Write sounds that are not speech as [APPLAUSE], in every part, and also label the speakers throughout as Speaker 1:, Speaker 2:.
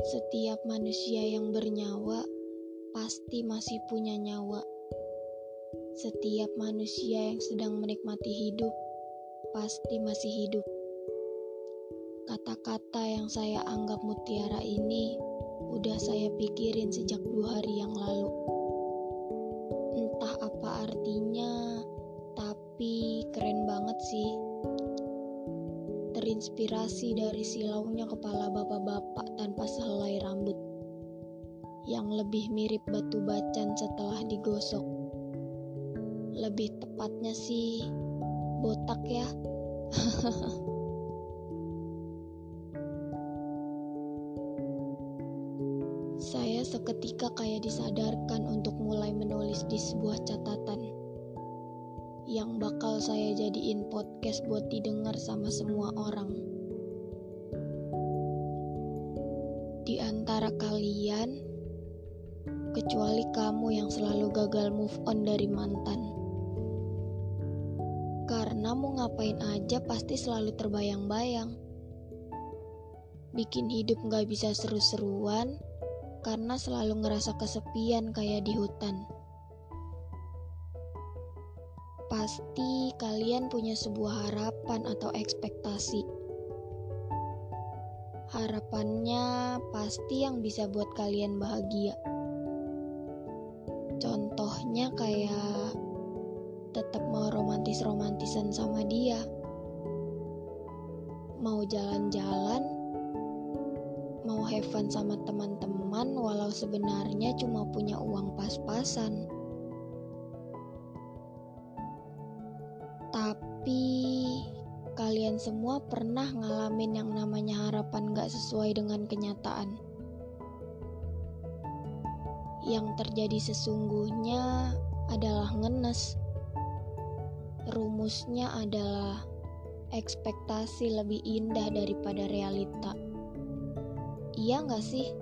Speaker 1: Setiap manusia yang bernyawa pasti masih punya nyawa. Setiap manusia yang sedang menikmati hidup pasti masih hidup. Kata-kata yang saya anggap mutiara ini udah saya pikirin sejak dua hari yang lalu. Terinspirasi dari silaunya kepala bapak-bapak tanpa sehelai rambut yang lebih mirip batu bacan setelah digosok. Lebih tepatnya sih botak ya. [LAUGHS] Saya seketika kayak disadarkan untuk mulai menulis di sebuah catatan yang bakal saya jadiin podcast buat didengar sama semua orang. Di antara kalian, kecuali kamu yang selalu gagal move on dari mantan. Karena mau ngapain aja pasti selalu terbayang-bayang. Bikin hidup gak bisa seru-seruan karena selalu ngerasa kesepian kayak di hutan. Pasti kalian punya sebuah harapan atau ekspektasi. Harapannya pasti yang bisa buat kalian bahagia. Contohnya kayak tetap mau romantis-romantisan sama dia. Mau jalan-jalan, mau have fun sama teman-teman walau sebenarnya cuma punya uang pas-pasan. Tapi kalian semua pernah ngalamin yang namanya harapan gak sesuai dengan kenyataan. Yang terjadi sesungguhnya adalah ngenes. Rumusnya adalah ekspektasi lebih indah daripada realita. Iya gak sih?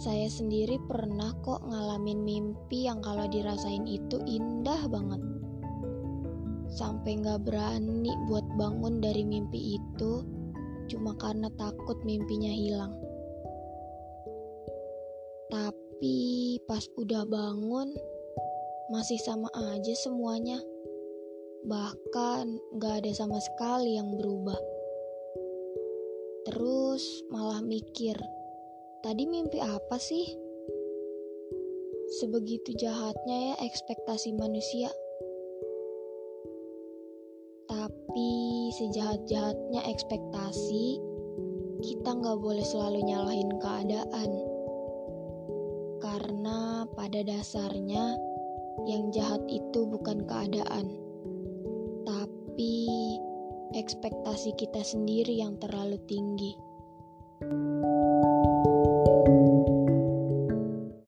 Speaker 1: Saya sendiri pernah kok ngalamin mimpi yang kalau dirasain itu indah banget. Sampai gak berani buat bangun dari mimpi itu cuma karena takut mimpinya hilang. Tapi pas udah bangun masih sama aja semuanya. Bahkan gak ada sama sekali yang berubah. Terus malah mikir, Tadi mimpi apa sih? Sebegitu jahatnya ya ekspektasi manusia. Tapi sejahat-jahatnya ekspektasi, kita nggak boleh selalu nyalahin keadaan. Karena pada dasarnya yang jahat itu bukan keadaan, tapi ekspektasi kita sendiri yang terlalu tinggi.